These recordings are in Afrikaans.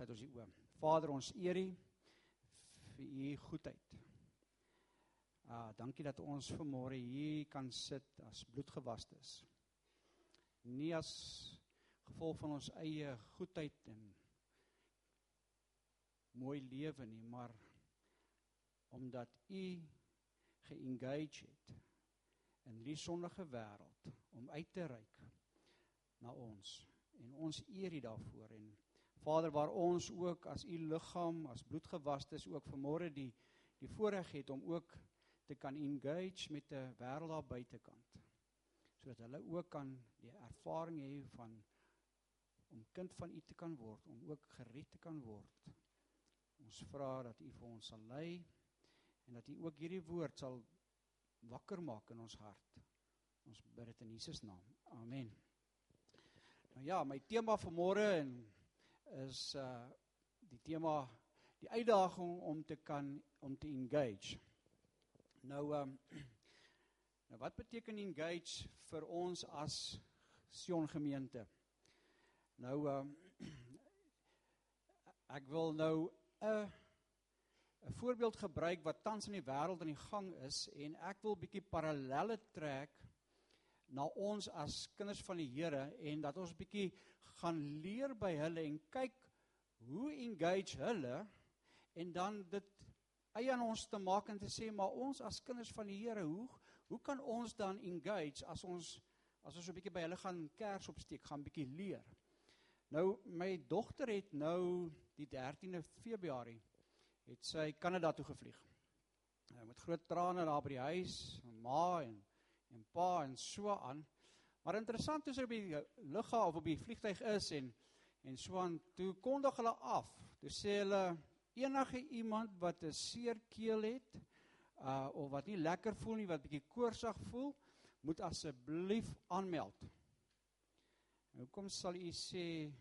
sluit ons die oë. Vader, ons eer U vir U goedheid. Ah, dankie dat ons vanmôre hier kan sit as bloedgewastes. Nie as gevolg van ons eie goedheid en mooi lewe nie, maar omdat U geengage het in die sondige wêreld om uit te reik na ons en ons eer U daarvoor en Vader waar ons ook as u liggaam as bloedgewastes ook vanmôre die die voorreg het om ook te kan engage met 'n wêreld daar buitekant. Sodat hulle ook kan die ervaring hê van om kind van u te kan word om ook gered te kan word. Ons vra dat u vir ons sal lei en dat u ook hierdie woord sal wakker maak in ons hart. Ons bid dit in Jesus naam. Amen. Nou ja my tema vir môre en is uh die tema die uitdaging om te kan om te engage. Nou um nou wat beteken engage vir ons as Sion gemeente? Nou um ek wil nou 'n 'n voorbeeld gebruik wat tans in die wêreld aan die gang is en ek wil bietjie parallelle trek na ons as kinders van die Here en dat ons bietjie gaan leer by hulle en kyk hoe engage hulle en dan dit eie aan ons te maak en te sê maar ons as kinders van die Here hoe hoe kan ons dan engage as ons as ons so 'n bietjie by hulle gaan kers opsteek gaan bietjie leer. Nou my dogter het nou die 13de Februarie het sy Kanada toe gevlieg. Met groot trane daar by die huis, ma en en pa en so aan. Maar interessant is op die lughawe of op die vliegtyg is en en so aan toe kondig hulle af. Toe sê hulle enige iemand wat 'n seer keel het uh of wat nie lekker voel nie, wat bietjie koorsig voel, moet asseblief aanmeld. Nou kom sal u sê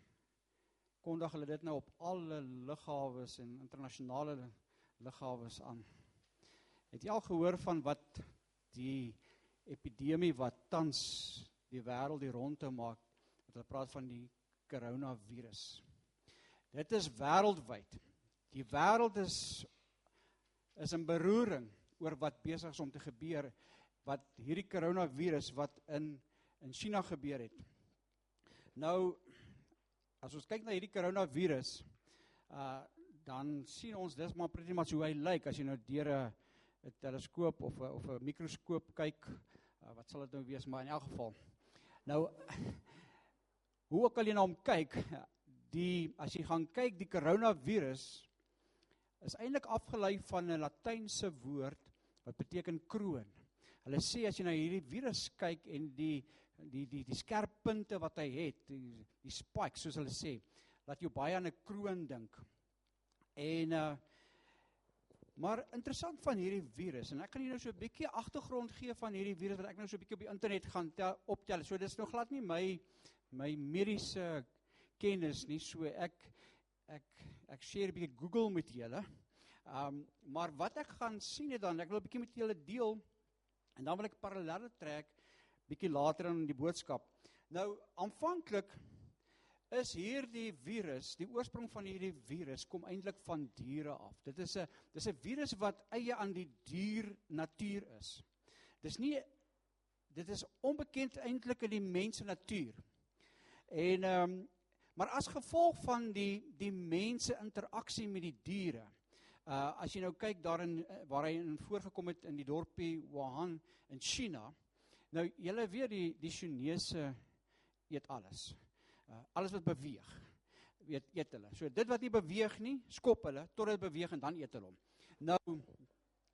kondig hulle dit nou op alle lughawes en internasionale lughawes aan. Het jy al gehoor van wat die epidemie wat tans die wêreld die rondte maak wat hulle praat van die koronavirus. Dit is wêreldwyd. Die wêreld is is in beroering oor wat besig is om te gebeur wat hierdie koronavirus wat in in China gebeur het. Nou as ons kyk na hierdie koronavirus uh dan sien ons dis maar pretty much hoe hy lyk as jy nou deur 'n 'n teleskoop of 'n of 'n mikroskoop kyk, uh, wat sal dit nou wees, maar in elk geval. Nou hoe ook al jy na hom kyk, die as jy gaan kyk die koronavirus is eintlik afgelei van 'n latynse woord wat beteken kroon. Hulle sê as jy na hierdie virus kyk en die die die die skerp punte wat hy het, die, die spikes soos hulle sê, laat jou baie aan 'n kroon dink. En uh Maar interessant van hierdie virus en ek kan julle nou so 'n bietjie agtergrond gee van hierdie virus wat ek nou so 'n bietjie op die internet gaan tel, optel. So dis nou glad nie my my mediese kennis nie. So ek ek ek share 'n bietjie Google met julle. Um maar wat ek gaan sien het dan, ek wil 'n bietjie met julle deel en dan wil ek parallelle trek bietjie later in die boodskap. Nou aanvanklik is hierdie virus, die oorsprong van hierdie virus kom eintlik van diere af. Dit is 'n dis 'n virus wat eie aan die dier natuur is. Dis nie dit is onbekend eintlik in die mens se natuur. En ehm um, maar as gevolg van die die mense interaksie met die diere. Uh as jy nou kyk daarin uh, waar hy in voorgekom het in die dorpie Wuhan in China. Nou julle weet die die Chinese eet alles uh, alles wat beweeg weet eet hulle. So dit wat nie beweeg nie, skop hulle tot dit beweeg en dan eet hulle hom. Nou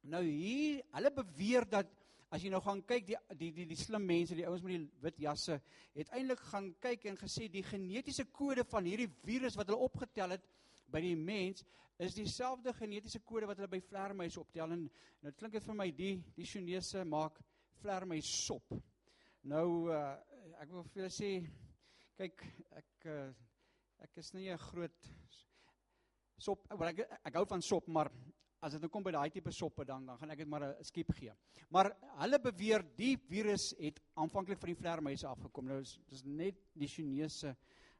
nou hier, hulle beweer dat as jy nou gaan kyk die die die die slim mense, die ouens met die wit jasse, het eintlik gaan kyk en gesê die genetiese kode van hierdie virus wat hulle opgetel het by die mens is dieselfde genetiese kode wat hulle by vleermuise optel en nou klink dit vir my die die Chinese maak vleermuis sop. Nou uh, ek wil vir julle sê kyk ek eh, ek is nie 'n groot sop ek, ek ek hou van sop maar as dit nou kom by daai tipe soppe dan dan gaan ek dit maar 'n skiep gee. Maar hulle beweer die virus het aanvanklik van die vleermuise afgekom. Nou is dis net die Chinese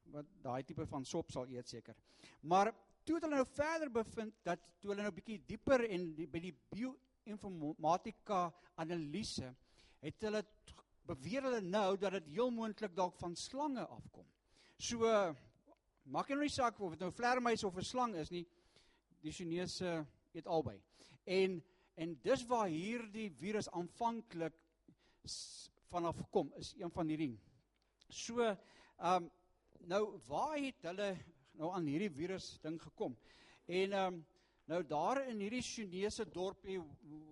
wat daai tipe van sop sal eet seker. Maar toe het hulle nou verder bevind dat toe hulle nou bietjie dieper en die, by die bioinformatika analise het hulle beweer hulle nou dat dit heel moontlik dalk van slange afkom. So maak nie saak of dit nou vleermuis of 'n slang is nie. Die Chinese eet albei. En en dis waar hierdie virus aanvanklik vanaf kom is een van hierdie. So ehm um, nou waar het hulle nou aan hierdie virus ding gekom? En ehm um, nou daar in hierdie Chinese dorpie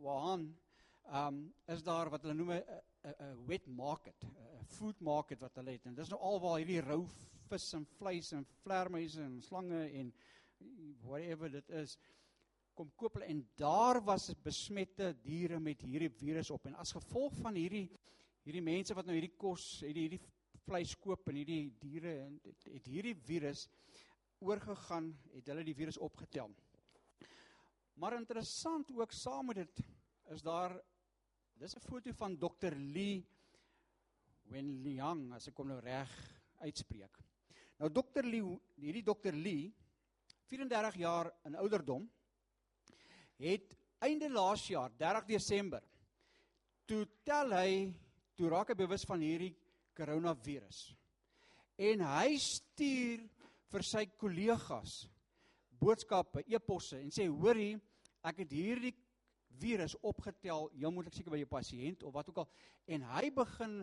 Wuhan ehm um, is daar wat hulle noem 'n 'n wet market, 'n food market wat hulle het. En dis nou alwaar hierdie rou vis en vleis en vleermuise en slange en whatever dit is kom koop hulle en daar was besmette diere met hierdie virus op en as gevolg van hierdie hierdie mense wat nou hierdie kos hierdie hierdie vleis koop en hierdie diere en het, het hierdie virus oorgegaan het hulle die virus opgetel. Maar interessant ook saam met dit is daar dis 'n foto van Dr Lee Wenliang as ek kom nou reg uitspreek. Nou Dr Lee hierdie Dr Lee 34 jaar in ouderdom het einde laas jaar 30 Desember toe tel hy toe raak hy bewus van hierdie koronavirus. En hy stuur vir sy kollegas boodskappe, e-posse en sê hoorie, ek het hierdie virus opgetel, jy moet ek seker by jou pasiënt of wat ook al en hy begin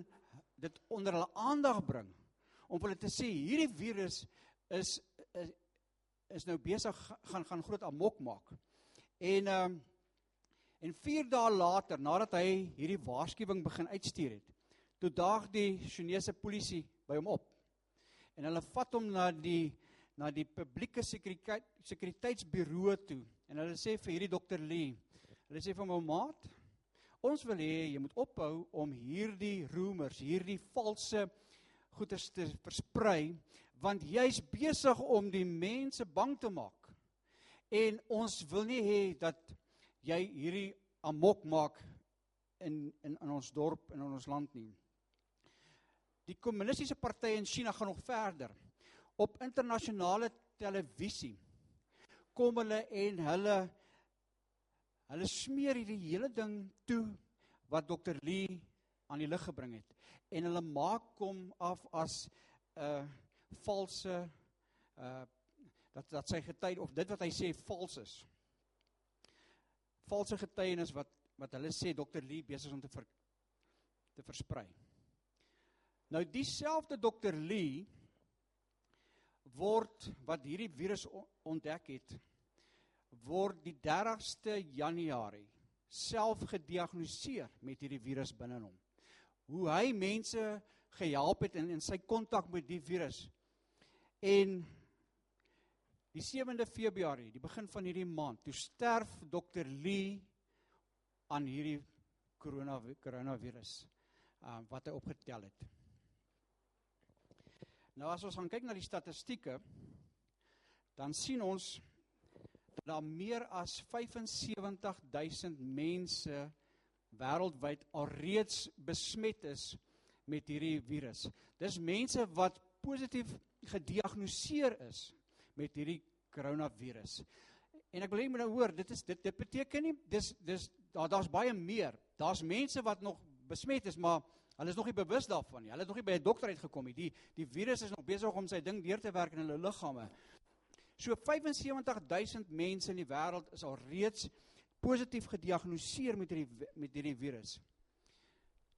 dit onder hulle aandag bring om hulle te sê hierdie virus is is, is nou besig gaan gaan groot amok maak. En ehm um, en 4 dae later nadat hy hierdie waarskuwing begin uitstuur het, toe daag die Chinese polisie by hom op. En hulle vat hom na die na die publieke sekuriteit sekuriteitsburo toe en hulle sê vir hierdie dokter Lee, hulle sê vir my maat, ons wil hê jy moet ophou om hierdie rumors, hierdie valse goeders te versprei want jy's besig om die mense bang te maak. En ons wil nie hê dat jy hierdie amok maak in in in ons dorp en in ons land nie. Die kommunistiese partye in China gaan nog verder. Op internasionale televisie kom hulle en hulle hulle smeer hierdie hele ding toe wat Dr Lee aan die lig gebring het en hulle maak hom af as 'n uh, valse uh dat dat sy getuie of dit wat hy sê vals is. Valse getuienis wat wat hulle sê Dr Lee besig om te ver, te versprei. Nou dieselfde Dr Lee word wat hierdie virus ontdek het word die 30ste Januarie self gediagnoseer met hierdie virus binne hom. Hoe hy mense gehelp het in in sy kontak met die virus. En Die 7de Februarie, die begin van hierdie maand, toe sterf Dr Lee aan hierdie corona coronavirus uh wat hy opgetel het. Nou as ons gaan kyk na die statistieke, dan sien ons daar meer as 75000 mense wêreldwyd alreeds besmet is met hierdie virus. Dis mense wat positief gediagnoseer is met hierdie koronavirus. En ek wil hê jy moet nou hoor, dit is dit dit beteken nie dis dis daar daar's baie meer. Daar's mense wat nog besmet is, maar hulle is nog nie bewus daarvan nie. Hulle het nog nie by 'n dokter uitgekom nie. Die die virus is nog besig om sy ding deur te werk in hulle liggame. So 75000 mense in die wêreld is al reeds positief gediagnoseer met hierdie met hierdie virus.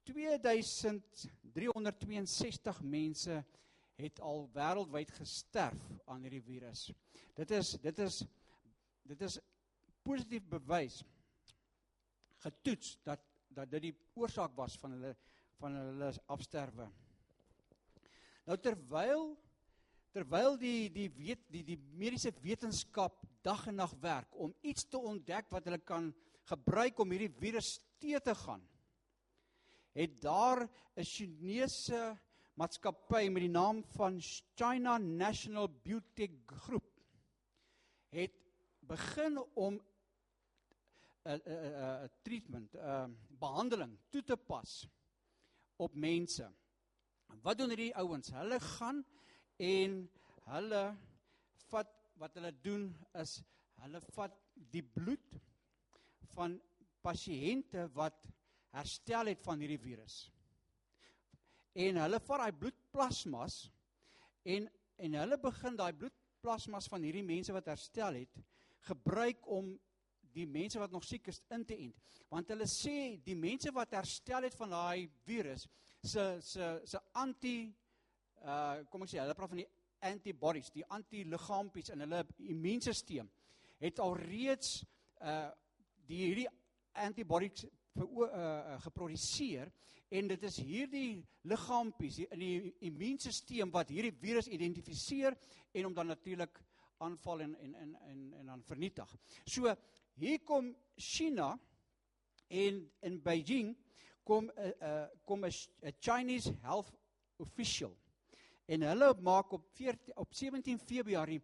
2362 mense het al wêreldwyd gesterf aan hierdie virus. Dit is dit is dit is positief bewys getoets dat dat dit die oorsaak was van hulle van hulle afsterwe. Nou terwyl terwyl die die weet die die mediese wetenskap dag en nag werk om iets te ontdek wat hulle kan gebruik om hierdie virus te te gaan het daar 'n Chinese maatskappy met die naam van China National Biotech Group het begin om 'n 'n 'n treatment, 'n uh, behandeling toe te pas op mense. Wat doen hierdie ouens? Hulle gaan en hulle vat wat hulle doen is hulle vat die bloed van pasiënte wat herstel het van hierdie virus. En hulle vat daai bloedplasmas en en hulle begin daai bloedplasmas van hierdie mense wat herstel het gebruik om die mense wat nog siek is in te ent. Want hulle sê die mense wat herstel het van daai virus se se se anti uh kom ek sê hulle praat van die antibodies, die antiliggaampies in hulle immuunstelsel het al reeds uh die hierdie antibodies vir uh, geproduseer en dit is hierdie liggaampies in die immuunstelsel wat hierdie virus identifiseer en hom dan natuurlik aanval en en en en en dan vernietig. So hier kom China en in Beijing kom 'n uh, uh, kom 'n Chinese health official en hulle maak op 14 op 17 Februarie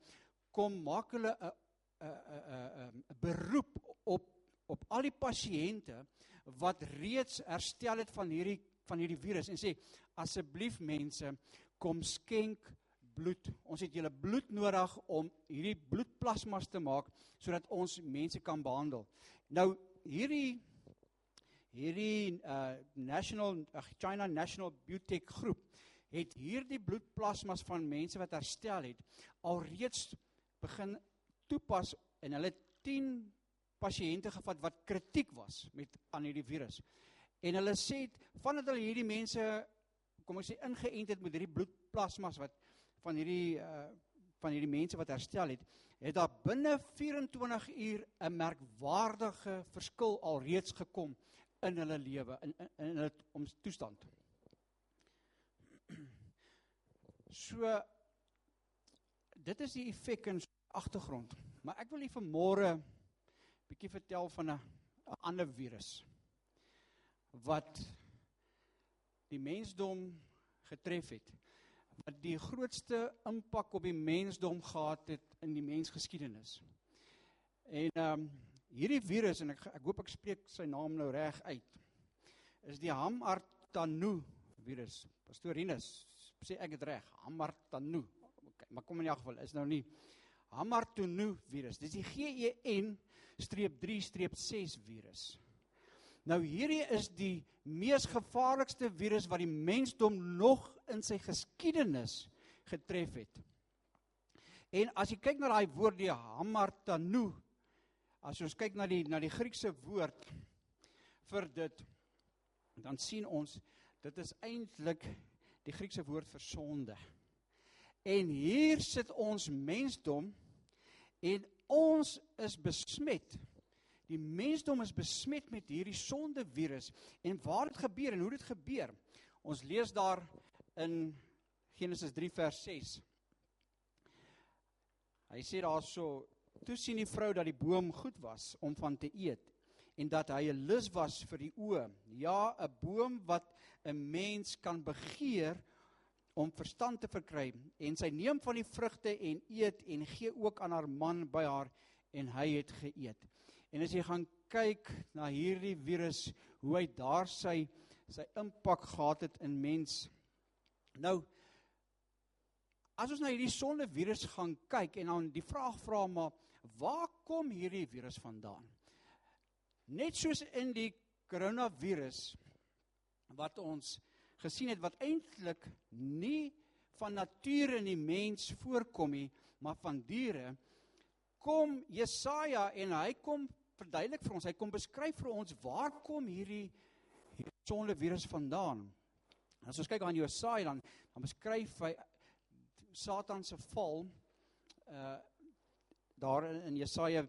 kom maak hulle 'n 'n 'n beroep op op al die pasiënte wat reeds herstel het van hierdie van hierdie virus en sê asseblief mense kom skenk bloed. Ons het julle bloed nodig om hierdie bloedplasmas te maak sodat ons mense kan behandel. Nou hierdie hierdie uh National uh, China National Biotech groep het hierdie bloedplasmas van mense wat herstel het alreeds begin toepas en hulle 10 pasiënte gevat wat kritiek was met aan hierdie virus. En hulle sê vandat hulle hierdie mense kom ons sê ingeënt het met hierdie bloedplasmas wat van hierdie uh van hierdie mense wat herstel het, het daar binne 24 uur 'n merkwaardige verskil alreeds gekom in hulle lewe in in, in hulle toestand. So dit is die effek in agtergrond. Maar ek wil u vanmôre bietjie vertel van 'n ander virus wat die mensdom getref het wat die grootste impak op die mensdom gehad het in die mensgeskiedenis. En ehm um, hierdie virus en ek ek hoop ek spreek sy naam nou reg uit. Is die Hamartanu virus. Pastorinus sê ek dit reg. Hamartanu. Okay, maar kom in elk geval is nou nie Hamartanu virus. Dis die GEN-3-6 virus. Nou hierdie is die mees gevaarlikste virus wat die mensdom nog in sy geskiedenis getref het. En as jy kyk na daai woord die hamartanu, as ons kyk na die na die Griekse woord vir dit, dan sien ons dit is eintlik die Griekse woord vir sonde. En hier sit ons mensdom en ons is besmet Die mensdom is besmet met hierdie sonde virus en waar dit gebeur en hoe dit gebeur. Ons lees daar in Genesis 3 vers 6. Hy sê daarso: "Toe sien die vrou dat die boom goed was om van te eet en dat hy 'n lus was vir die oë, ja, 'n boom wat 'n mens kan begeer om verstand te verkry en sy neem van die vrugte en eet en gee ook aan haar man by haar en hy het geëet." En as jy gaan kyk na hierdie virus, hoe hy daar sy sy impak gehad het in mens. Nou as ons na hierdie sonde virus gaan kyk en dan die vraag vra maar waar kom hierdie virus vandaan? Net soos in die koronavirus wat ons gesien het wat eintlik nie van nature in die mens voorkom nie, maar van diere kom Jesaja en hy kom verduidelik vir ons, hy kom beskryf vir ons waar kom hierdie hierdie sonde virus vandaan. As ons kyk aan Jesaja dan dan beskryf hy Satan se val uh daar in Jesaja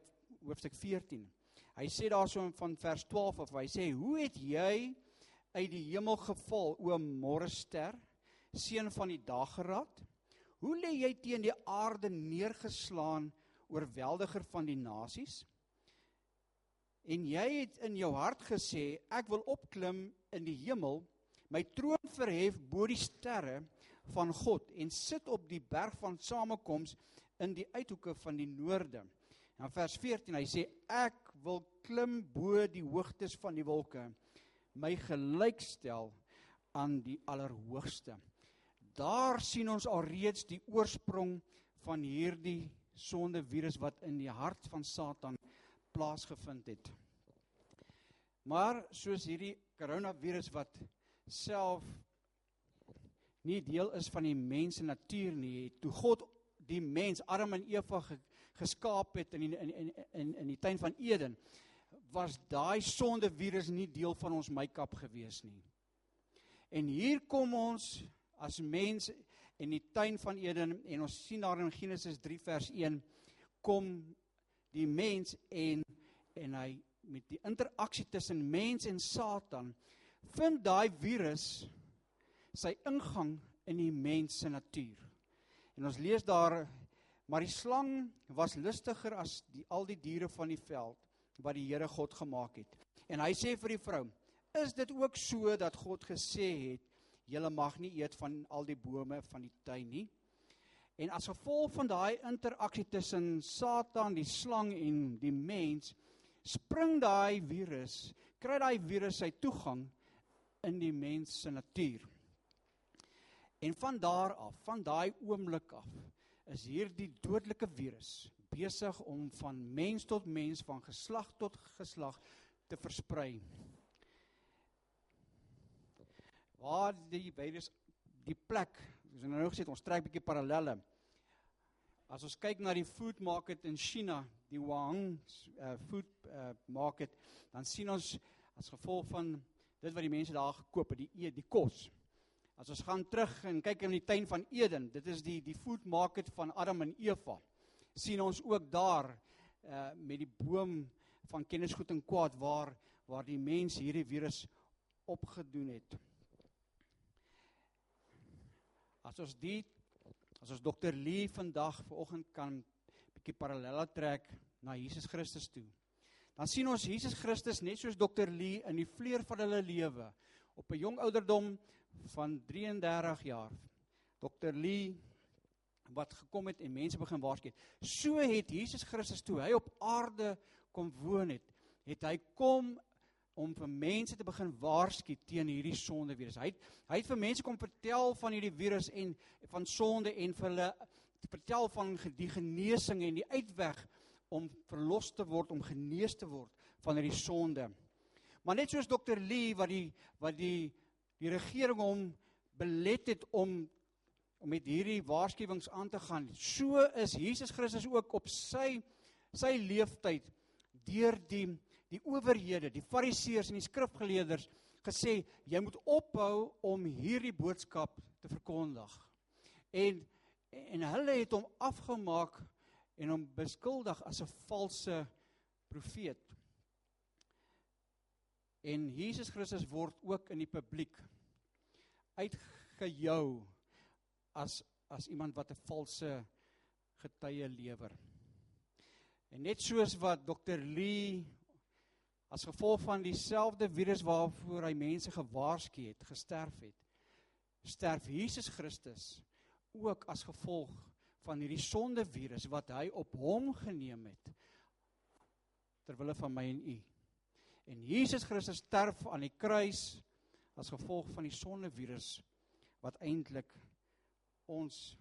hoofstuk 14. Hy sê daarso van vers 12 of hy sê hoe het jy uit die hemel geval o môrester seun van die dageraad? Hoe lê jy teen die aarde neergeslaan oorweldiger van die nasies? En jy het in jou hart gesê ek wil opklim in die hemel, my troon verhef bo die sterre van God en sit op die berg van samekoms in die uithoeke van die noorde. En vers 14 hy sê ek wil klim bo die hoogtes van die wolke, my gelykstel aan die allerhoogste. daar sien ons alreeds die oorsprong van hierdie sondevirus wat in die hart van Satan plaasgevind het. Maar soos hierdie koronavirus wat self nie deel is van die mens se natuur nie, toe God die mens Adam en Eva geskaap het in die, in in in die tuin van Eden, was daai sondevirus nie deel van ons make-up gewees nie. En hier kom ons as mens in die tuin van Eden en ons sien daar in Genesis 3 vers 1 kom die mens en en hy met die interaksie tussen mens en Satan vind daai virus sy ingang in die mens se natuur. En ons lees daar maar die slang was lustiger as die al die diere van die veld wat die Here God gemaak het. En hy sê vir die vrou: "Is dit ook so dat God gesê het julle mag nie eet van al die bome van die tuin nie. En as gevolg van daai interaksie tussen Satan, die slang en die mens, spring daai virus, kry daai virus sy toegang in die mens se natuur. En van daar af, van daai oomblik af, is hierdie dodelike virus besig om van mens tot mens, van geslag tot geslag te versprei waar die virus die plek, het nou gesê ons trek 'n bietjie parallelle. As ons kyk na die food market in China, die Wuhan uh, food uh, market, dan sien ons as gevolg van dit wat die mense daar gekoop het, die eet, die kos. As ons gaan terug en kyk in die tuin van Eden, dit is die die food market van Adam en Eva. sien ons ook daar uh met die boom van kennis goed en kwaad waar waar die mens hierdie virus opgedoen het. As ons die as ons dokter Lee vandag vanoggend kan bietjie parallelle trek na Jesus Christus toe. Dan sien ons Jesus Christus net soos dokter Lee in die vleur van hulle lewe op 'n jong ouderdom van 33 jaar. Dokter Lee wat gekom het en mense begin waarsku. So het Jesus Christus toe hy op aarde kom woon het, het hy kom om vir mense te begin waarsku teen hierdie sonde virus. Hy het, hy het vir mense kom vertel van hierdie virus en van sonde en vir hulle vertel van die genesing en die uitweg om verlos te word, om genees te word van hierdie sonde. Maar net soos dokter Lee wat die wat die die regering hom belet het om om met hierdie waarskuwings aan te gaan. So is Jesus Christus ook op sy sy leeftyd deur die die owerhede, die fariseërs en die skrifgeleerders gesê jy moet ophou om hierdie boodskap te verkondig. En en hulle het hom afgemaak en hom beskuldig as 'n valse profeet. En Jesus Christus word ook in die publiek uitgejou as as iemand wat 'n valse getuie lewer. En net soos wat Dr Lee as gevolg van dieselfde virus waarvoor hy mense gewaarsku het, gesterf het, sterf Jesus Christus ook as gevolg van hierdie sonde virus wat hy op hom geneem het ter wille van my en u. En Jesus Christus sterf aan die kruis as gevolg van die sonde virus wat eintlik ons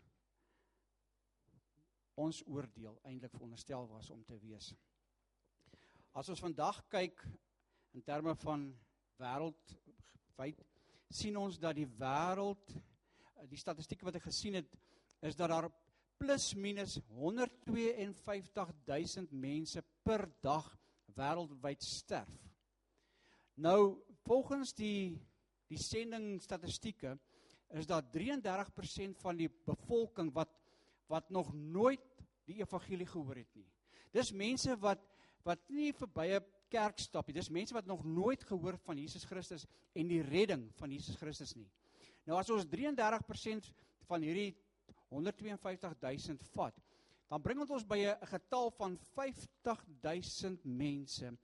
ons oordeel eintlik veronderstel was om te wees. As ons vandag kyk in terme van wêreldwyd sien ons dat die wêreld die statistieke wat ek gesien het is dat daar plus minus 152000 mense per dag wêreldwyd sterf. Nou volgens die die sending statistieke is daar 33% van die bevolking wat wat nog nooit die evangelie gehoor het nie. Dis mense wat wat nie verby 'n kerk stap nie. Dis mense wat nog nooit gehoor van Jesus Christus en die redding van Jesus Christus nie. Nou as ons 33% van hierdie 152000 vat, dan bring dit ons by 'n getal van 50000 mense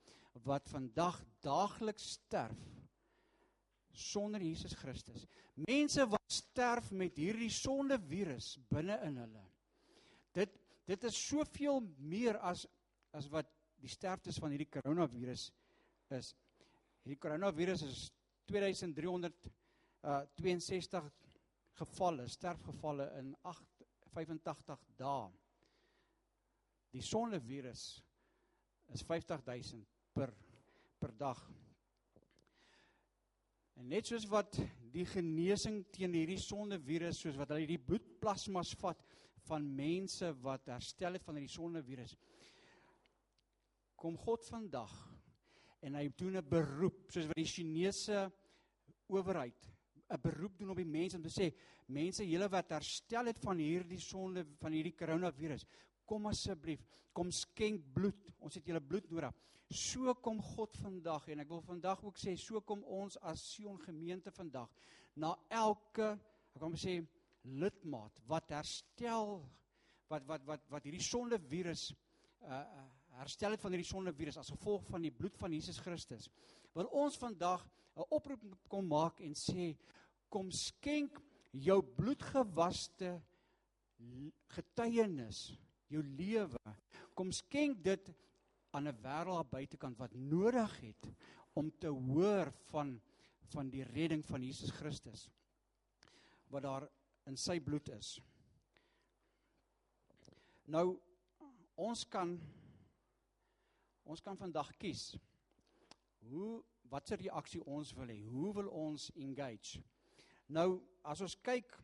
wat vandag daagliks sterf sonder Jesus Christus. Mense wat sterf met hierdie sonde virus binne in hulle. Dit dit is soveel meer as as wat die sterftes van hierdie koronavirus is. Hierdie koronavirus is 2362 uh, gevalle, sterfgevalle in 8 85 dae. Die sondevirus is 50000 per per dag. En net soos wat die genesing teen hierdie sondevirus soos wat hulle die bloedplasmas vat van mense wat herstel het van hierdie sondevirus kom God vandag en hy doen 'n beroep soos wat die Chinese owerheid 'n beroep doen op die mense om te sê mense julle wat herstel het van hierdie sonde van hierdie koronavirus kom asseblief kom skenk bloed ons het julle bloed nodig So kom God vandag en ek wil vandag ook sê so kom ons as Sion gemeente vandag na elke ek kan sê lidmaat wat herstel wat wat wat wat hierdie sonde virus uh, uh herstel het van hierdie sonde virus as gevolg van die bloed van Jesus Christus. Wil ons vandag 'n oproep kom maak en sê kom skenk jou bloedgewaste getuienis, jou lewe. Kom skenk dit aan 'n wêreld aan buitekant wat nodig het om te hoor van van die redding van Jesus Christus wat daar in sy bloed is. Nou ons kan ons kan vandag kies hoe watse reaksie ons wil hê. Hoe wil ons engage? Nou as ons kyk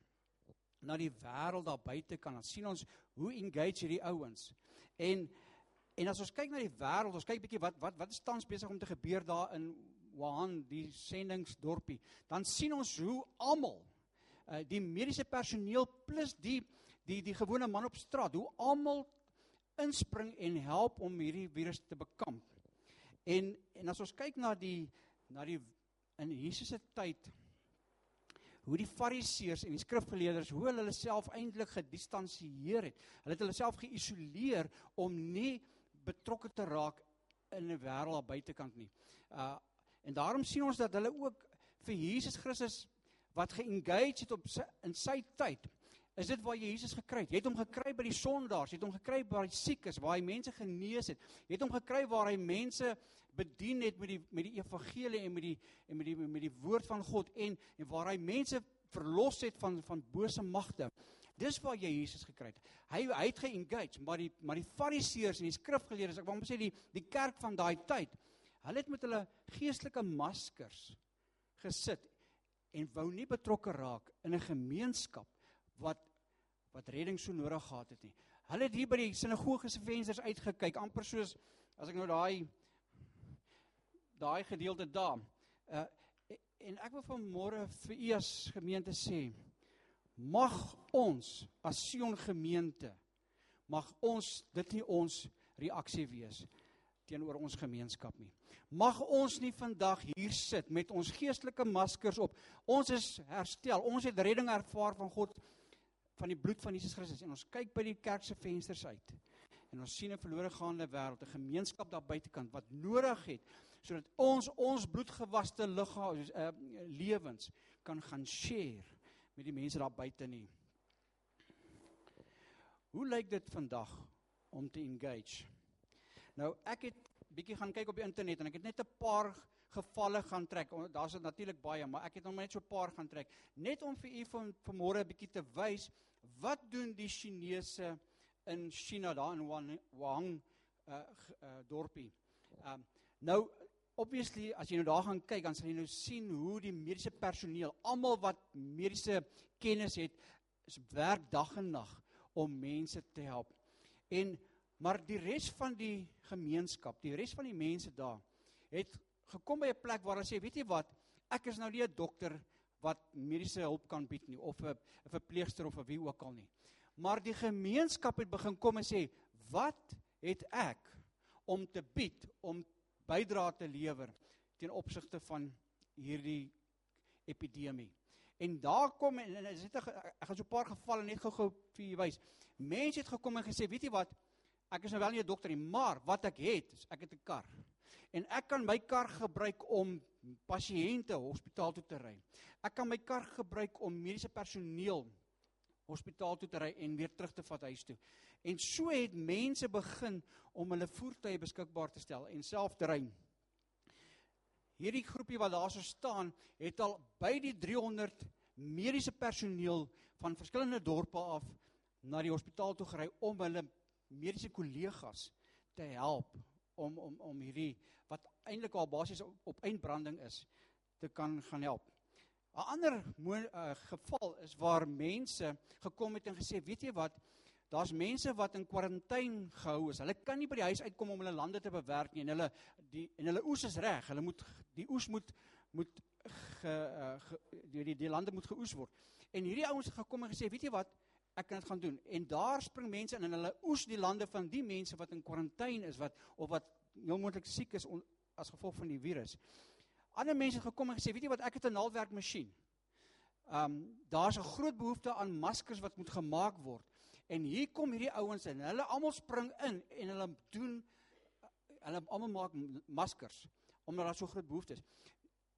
na die wêreld daar buite kan ons sien ons hoe engage hierdie ouens. En En as ons kyk na die wêreld, ons kyk bietjie wat wat wat is tans besig om te gebeur daar in Wuhan, die sendingsdorpie, dan sien ons hoe almal uh, die mediese personeel plus die die die gewone man op straat, hoe almal inspring en help om hierdie virus te bekamp. En en as ons kyk na die na die in Jesus se tyd hoe die fariseërs en die skrifgeleerders hoe hulle self eintlik gedistansieer het. Hulle het hulle self geïsoleer om nie betrokke te raak in 'n wêreld aan buitekant nie. Uh en daarom sien ons dat hulle ook vir Jesus Christus wat geengage het op sy, in sy tyd. Is dit waar jy Jesus gekry het? Jy het hom gekry by die sondaars, jy het hom gekry by die siekes waar hy mense genees het. Jy het hom gekry waar hy mense bedien het met die met die evangelie en met die en met die met die woord van God en en waar hy mense verlos het van van bose magte. Dis waar jy Jesus gekry het. Hy hy het geengage, maar die maar die fariseërs en die skrifgeleerdes, ek wou sê die die kerk van daai tyd, hulle het met hulle geestelike maskers gesit en wou nie betrokke raak in 'n gemeenskap wat wat redding so nodig gehad het nie. Hulle het hier by die sinagoge se vensters uitgekyk, amper soos as ek nou daai daai gedeelte daar. Uh en ek wil vanmôre vir u as gemeente sê, mag ons as Sion gemeente mag ons dit nie ons reaksie wees teenoor ons gemeenskap nie. Mag ons nie vandag hier sit met ons geestelike maskers op. Ons is herstel. Ons het redding ervaar van God van die bloed van Jesus Christus en ons kyk by die kerk se vensters uit. En ons sien 'n verlore gaande wêreld, 'n gemeenskap daar buitekant wat nodig het sodat ons ons bloedgewaste liggame uh, lewens kan gaan share met die mense daar buite nie. Hoe lyk dit vandag om te engage? Nou ek het bietjie gaan kyk op die internet en ek het net 'n paar gevalle gaan trek. Daar's natuurlik baie, maar ek het nog net so 'n paar gaan trek net om vir u van vanmôre 'n bietjie te wys wat doen die Chinese in China daar in Wuhan, uh, uh dorpie. Ehm um, nou obviously as jy nou daar gaan kyk dan sal jy nou sien hoe die mediese personeel, almal wat mediese kennis het, is werk dag en nag om mense te help. En maar die res van die gemeenskap, die res van die mense daar het gekom by 'n plek waar hulle sê, weet jy wat, ek is nou nie 'n dokter wat mediese hulp kan bied nie of 'n verpleegster of 'n wie ook al nie. Maar die gemeenskap het begin kom en sê, wat het ek om te bied om bydra te lewer ten opsigte van hierdie epidemie. En daar kom en, en is dit ek gaan so 'n paar gevalle net gou-gou vir julle wys. Mense het gekom en gesê, weet jy wat? Ek is nou wel nie 'n dokter nie, maar wat ek het, is ek het 'n kar. En ek kan my kar gebruik om pasiënte hospitaal toe te ry. Ek kan my kar gebruik om mediese personeel hospitaal toe te ry en weer terug te vat huis toe. En so het mense begin om hulle voertuie beskikbaar te stel en self te ry. Hierdie groepie wat daar so staan, het al by die 300 mediese personeel van verskillende dorpe af na die hospitaal toe gery om hulle mediese kollegas te help om om om hierdie wat eintlik al basies op, op eindbranding is te kan gaan help. 'n Ander uh, geval is waar mense gekom het en gesê, weet jy wat, daar's mense wat in kwarantyne gehou is. Hulle kan nie by die huis uitkom om hulle lande te bewerk nie en hulle die en hulle oes is reg. Hulle moet die oes moet moet ge, uh, ge die, die die lande moet geoes word. En hierdie ouens het gekom en gesê, weet jy wat, ek kan dit gaan doen. En daar spring mense in en hulle oes die lande van die mense wat in kwarantyne is wat of wat heel moontlik siek is on, as gevolg van die virus. Ander mense het gekom en gesê, weet jy wat, ek het 'n naalwerk masjien. Um daar's 'n groot behoefte aan maskers wat moet gemaak word. En hier kom hierdie ouens en hulle almal spring in en hulle doen hulle almal maak maskers omdat daar so groot behoefte is.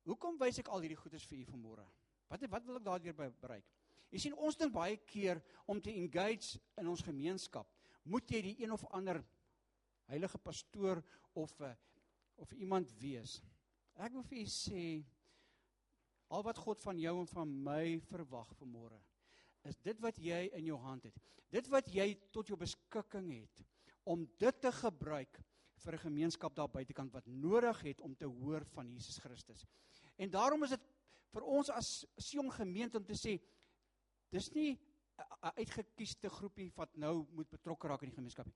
Hoekom wys ek al hierdie goedes vir u vanmôre? Wat wat wil ek daardeur bereik? Jy sien ons dink baie keer om te engage in ons gemeenskap, moet jy die een of ander heilige pastoor of 'n of iemand wees. Ek wil vir u sê al wat God van jou en van my verwag vanmôre is dit wat jy in jou hand het. Dit wat jy tot jou beskikking het om dit te gebruik vir 'n gemeenskap daar buitekant wat nodig het om te hoor van Jesus Christus. En daarom is dit vir ons as Sion gemeente om te sê dis nie 'n uitgekiesde groepie wat nou moet betrokke raak in die gemeenskap nie.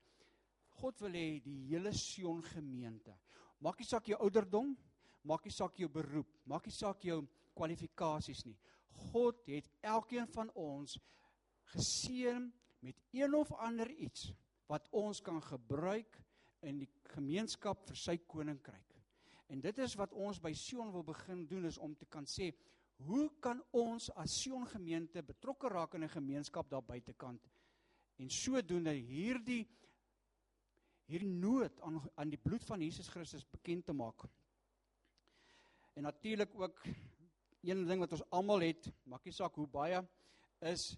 God wil hê die hele Sion gemeente. Maak nie saak jou ouderdom, maak nie saak jou beroep, maak nie saak jou kwalifikasies nie. God het elkeen van ons geseën met een of ander iets wat ons kan gebruik in die gemeenskap vir sy koninkryk. En dit is wat ons by Sion wil begin doen is om te kan sê, hoe kan ons as Sion gemeente betrokke raak in 'n gemeenskap daar buitekant en sodoende hierdie hierdie nood aan aan die bloed van Jesus Christus bekend te maak. En natuurlik ook een ding wat ons almal het, maak nie saak hoe baie is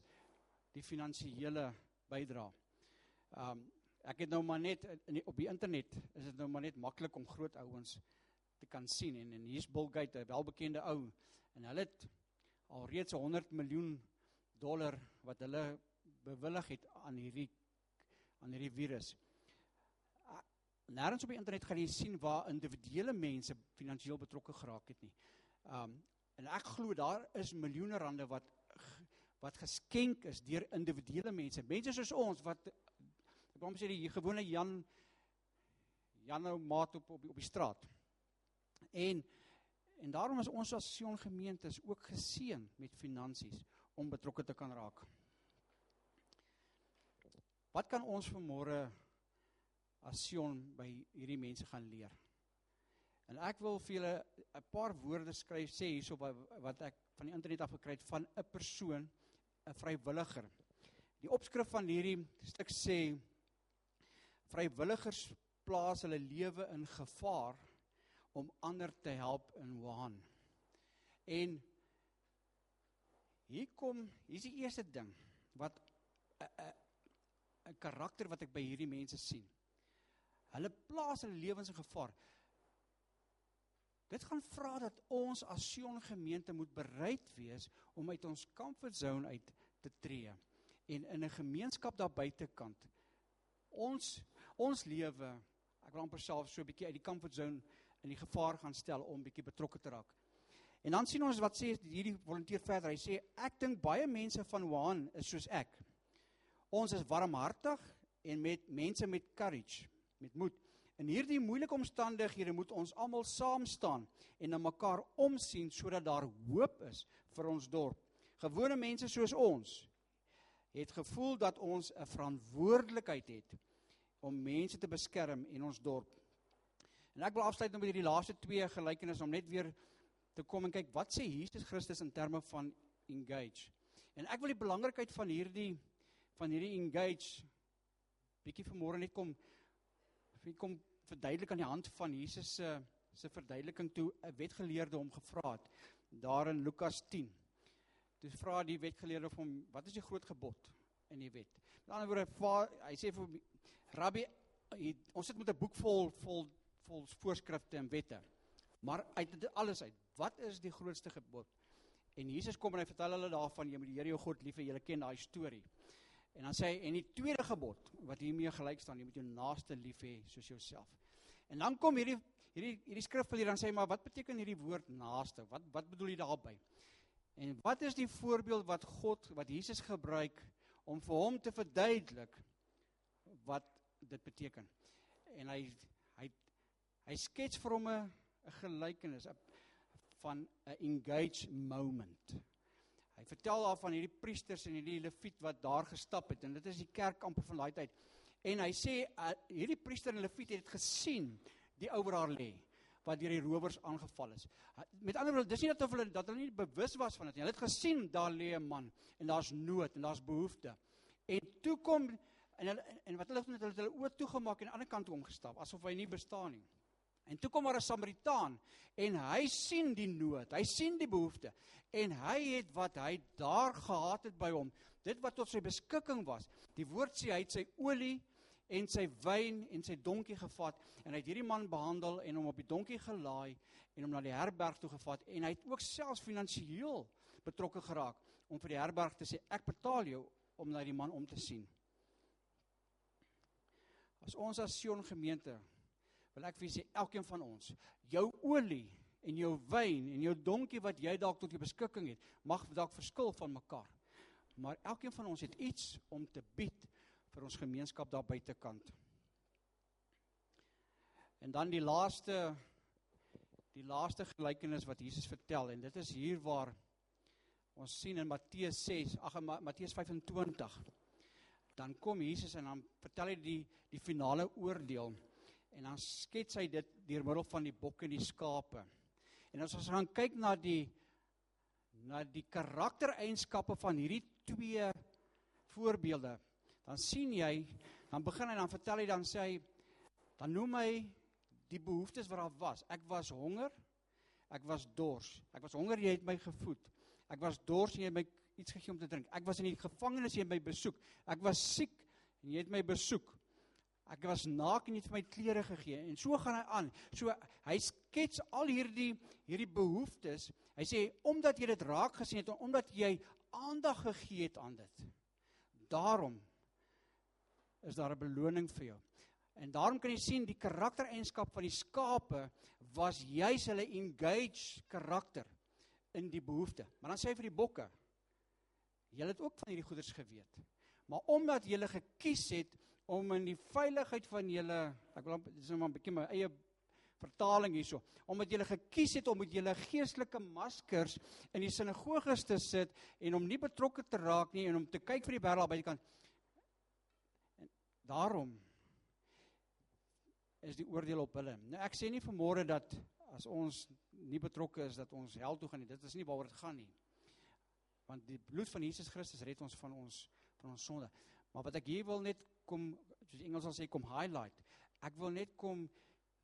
die finansiële bydrae. Um ek het nou maar net in die, op die internet is dit nou maar net maklik om groot ouens te kan sien en en hier's Bill Gates, 'n welbekende ou en hulle het al reeds 100 miljoen dollar wat hulle bewillig het aan hierdie aan hierdie virus nêrens op die internet gaan jy sien waar individuele mense finansiëel betrokke geraak het nie. Um en ek glo daar is miljoene rande wat wat geskenk is deur individuele mense. Mense soos ons wat ek wil sê die gewone Jan Janou maat op op die, op die straat. En en daarom is ons as Sion gemeentes ook geseën met finansies om betrokke te kan raak. Wat kan ons vanmôre as Sion by hierdie mense gaan leer. En ek wil vir julle 'n paar woorde skryf sê hierso wat ek van die internet af gekry het van 'n persoon, 'n vrywilliger. Die opskrif van hierdie stuk sê vrywilligers plaas hulle lewe in gevaar om ander te help in Wuhan. En hier kom, hier's die eerste ding wat 'n 'n 'n karakter wat ek by hierdie mense sien. Hulle plaas hulle lewens in gevaar. Dit gaan vra dat ons as Sion gemeente moet bereid wees om uit ons comfort zone uit te tree en in 'n gemeenskap daar buitekant ons ons lewe ek wil amper self so 'n bietjie uit die comfort zone in die gevaar gaan stel om bietjie betrokke te raak. En dan sien ons wat sê hierdie volunteer verder. Hy sê ek dink baie mense van Wuhan is soos ek. Ons is warmhartig en met mense met courage met moed. In hierdie moeilike omstandighede moet ons almal saam staan en na mekaar omsien sodat daar hoop is vir ons dorp. Gewone mense soos ons het gevoel dat ons 'n verantwoordelikheid het om mense te beskerm in ons dorp. En ek wil afsluit nou met hierdie laaste twee gelykenisse om net weer te kom en kyk wat sê Jesus Christus in terme van engage. En ek wil die belangrikheid van hierdie van hierdie engage bietjie vanmôre net kom Wie kom verduidelik aan die hand van Jesus se se verduideliking toe 'n wetgeleerde hom gevra het daar in Lukas 10. Toe vra die wetgeleerde vir hom, "Wat is die groot gebod in die wet?" Met ander woorde, hy sê vir Rabbi, ons sit met 'n boek vol vol vol voorskrifte en wette. Maar uit dit alles uit, wat is die grootste gebod? En Jesus kom en hy vertel hulle daarvan jy moet die Here jou God lief hê. Julle ken daai storie. En dan sê hy en die tweede gebod wat hiermee gelyk staan, jy moet jou naaste lief hê soos jouself. En dan kom hierdie hierdie hierdie skrif hier dan sê maar wat beteken hierdie woord naaste? Wat wat bedoel hy daarmee? En wat is die voorbeeld wat God wat Jesus gebruik om vir hom te verduidelik wat dit beteken? En hy hy hy skets vir hom 'n 'n gelykenis van 'n engaged moment. Hy vertel daar van hierdie priesters en hierdie leviet wat daar gestap het en dit is die kerkampe van daai tyd. En hy sê uh, hierdie priester en leviet het gesien die ou waar lê wat deur die rowers aangeval is. Met ander woorde, dis nie dat hulle dat hulle nie bewus was van dit nie. Hulle het gesien daar lê 'n man en daar's nood en daar's behoefte. En toe kom en hulle en wat hulle het hulle oë toegemaak en aan die ander kant toe omgestap asof hy nie bestaan nie. En toe kom daar 'n Samaritaan en hy sien die nood, hy sien die behoefte en hy het wat hy daar gehad het by hom, dit wat tot sy beskikking was. Die woord sê hy het sy olie en sy wyn en sy donkie gevat en hy het hierdie man behandel en hom op die donkie gelaai en hom na die herberg toe gevat en hy het ook selfs finansiëel betrokke geraak om vir die herberg te sê ek betaal jou om na die man om te sien. As ons as Sion gemeente wil ek vir sê elkeen van ons, jou olie en jou wyn en jou donkie wat jy dalk tot jou beskikking het, mag dalk verskil van mekaar. Maar elkeen van ons het iets om te bied vir ons gemeenskap daar buitekant. En dan die laaste die laaste gelykenis wat Jesus vertel en dit is hier waar ons sien in Matteus 6, ag Matteus 25. Dan kom Jesus en dan vertel hy die die finale oordeel en dan skets hy dit deur middel van die bokke en die skape. En as ons gaan kyk na die na die karaktereienskappe van hierdie twee voorbeelde, dan sien jy, dan begin hy dan vertel hy dan sê hy dan noem hy die behoeftes wat daar was. Ek was honger, ek was dors. Ek was honger, jy het my gevoed. Ek was dors en jy het my iets gegee om te drink. Ek was in die gevangenis en jy het my besoek. Ek was siek en jy het my besoek. Ek was naak en jy het vir my klere gegee en so gaan hy aan. So hy skets al hierdie hierdie behoeftes. Hy sê omdat jy dit raak gesien het en omdat jy aandag gegee het aan dit. Daarom is daar 'n beloning vir jou. En daarom kan jy sien die karaktereienskap van die skape was juis hulle engage karakter in die behoefte. Maar dan sê hy vir die bokke: "Julle het ook van hierdie goeders geweet. Maar omdat julle gekies het om in die veiligheid van julle ek wil dis nou maar 'n bietjie my eie vertaling hierso omdat julle gekies het om met julle geestelike maskers in die sinagoges te sit en om nie betrokke te raak nie en om te kyk vir die wêreld by die kant en daarom is die oordeel op hulle. Nou ek sê nie vanmôre dat as ons nie betrokke is dat ons hel toe gaan nie. Dit is nie waaroor dit gaan nie. Want die bloed van Jesus Christus red ons van ons van ons sonde. Maar wat ek hier wil net kom soos Engels sal sê kom highlight. Ek wil net kom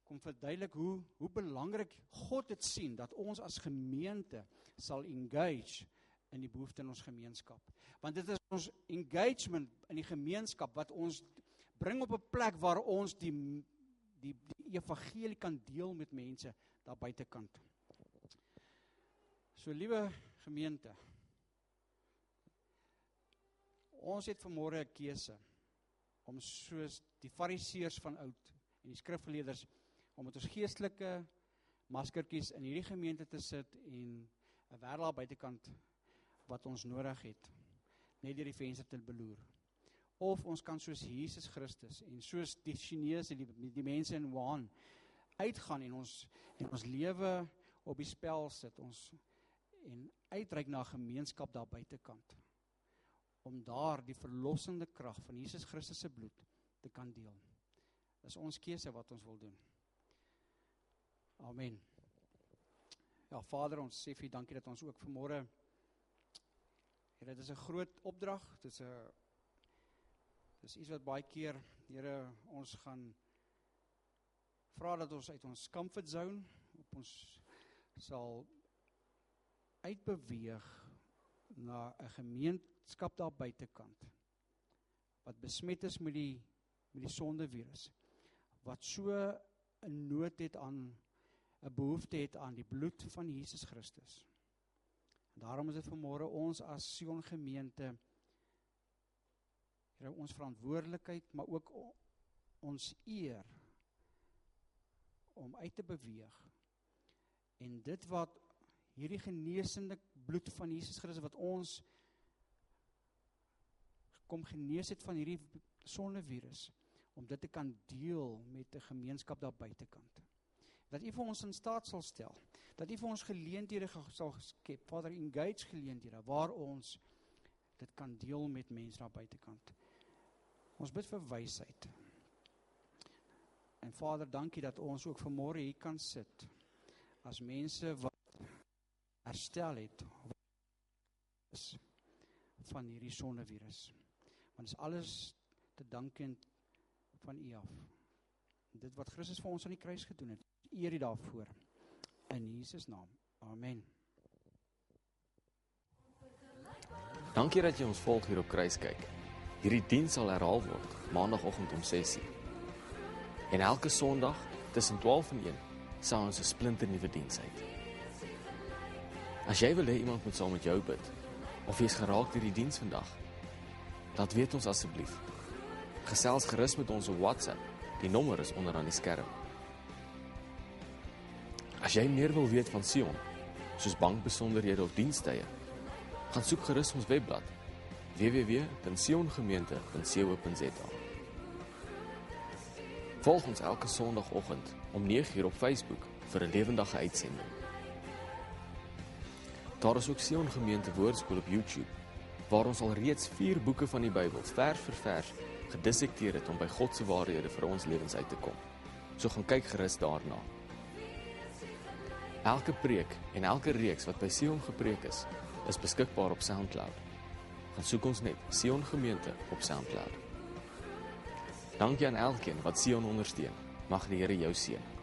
kom verduidelik hoe hoe belangrik God dit sien dat ons as gemeente sal engage in die behoeftes in ons gemeenskap. Want dit is ons engagement in die gemeenskap wat ons bring op 'n plek waar ons die die die evangelie kan deel met mense daar buitekant. So liewe gemeente. Ons het vanmôre 'n keuse om soos die fariseërs van oud en die skrifgeleerders om met ons geestelike maskertjies in hierdie gemeente te sit en 'n wêreld buitekant wat ons nodig het net deur die venster te beloer. Of ons kan soos Jesus Christus en soos die Chinese die, die mense in Wuhan uitgaan en ons en ons lewe op die spel sit ons en uitreik na gemeenskap daar buitekant om daar die verlossende krag van Jesus Christus se bloed te kan deel. Dis ons keuse wat ons wil doen. Amen. Ja Vader, ons sê vir dankie dat ons ook vanmôre Here, dit is 'n groot opdrag. Dit is 'n dis iets wat baie keer Here ons gaan vra dat ons uit ons comfort zone op ons sal uitbeweeg na 'n gemeente skap daar buitekant wat besmet is met die met die sondevirus wat so 'n nood het aan 'n behoefte het aan die bloed van Jesus Christus. Daarom is dit vanmôre ons as Sion gemeente Here ons verantwoordelikheid, maar ook ons eer om uit te beweeg. En dit wat hierdie genesende bloed van Jesus Christus wat ons kom genees het van hierdie sondevirus om dit te kan deel met 'n gemeenskap daar buitekant. Dat U vir ons in staat sal stel, dat U vir ons geleenthede sal skep, Vader, engage geleenthede waar ons dit kan deel met mense daar buitekant. Ons bid vir wysheid. En Vader, dankie dat ons ook vanmôre hier kan sit as mense wat herstel het van hierdie sondevirus. Want is alles te danke van U af. Dit wat Christus vir ons aan die kruis gedoen het. Eer U daarvoor. In Jesus naam. Amen. Dankie dat jy ons volg hier op Kruis kyk. Hierdie diens sal herhaal word maandagooggend om 6:00. En elke Sondag tussen 12 en 1 sal ons 'n splinter nuwe diens hê. As jy wil hê iemand moet saam met jou bid of jy's geraak deur die diens vandag, laat weet ons asseblief. Gesels gerus met ons op WhatsApp. Die nommer is onder aan die skerm. As jy meer wil weet van Sion, soos bankbesonderhede of dienstye, gaan soek gerus ons webblad www.siongemeente.co.za. Volg ons elke Sondagoggend om 9:00 op Facebook vir 'n lewendige uitsending. Daar is ook Sion Gemeente Woordskool op YouTube waar ons al reeds 4 boeke van die Bybel vers vir vers gedissekteer het om by God se waarhede vir ons lewens uit te kom. So gaan kyk gerus daarna. Elke preek en elke reeks wat by Sion gepreek is, is beskikbaar op SoundCloud. Gaan soek ons net Sion Gemeente op SoundCloud. Dankie aan elkeen wat Sion ondersteun. Mag die Here jou seën.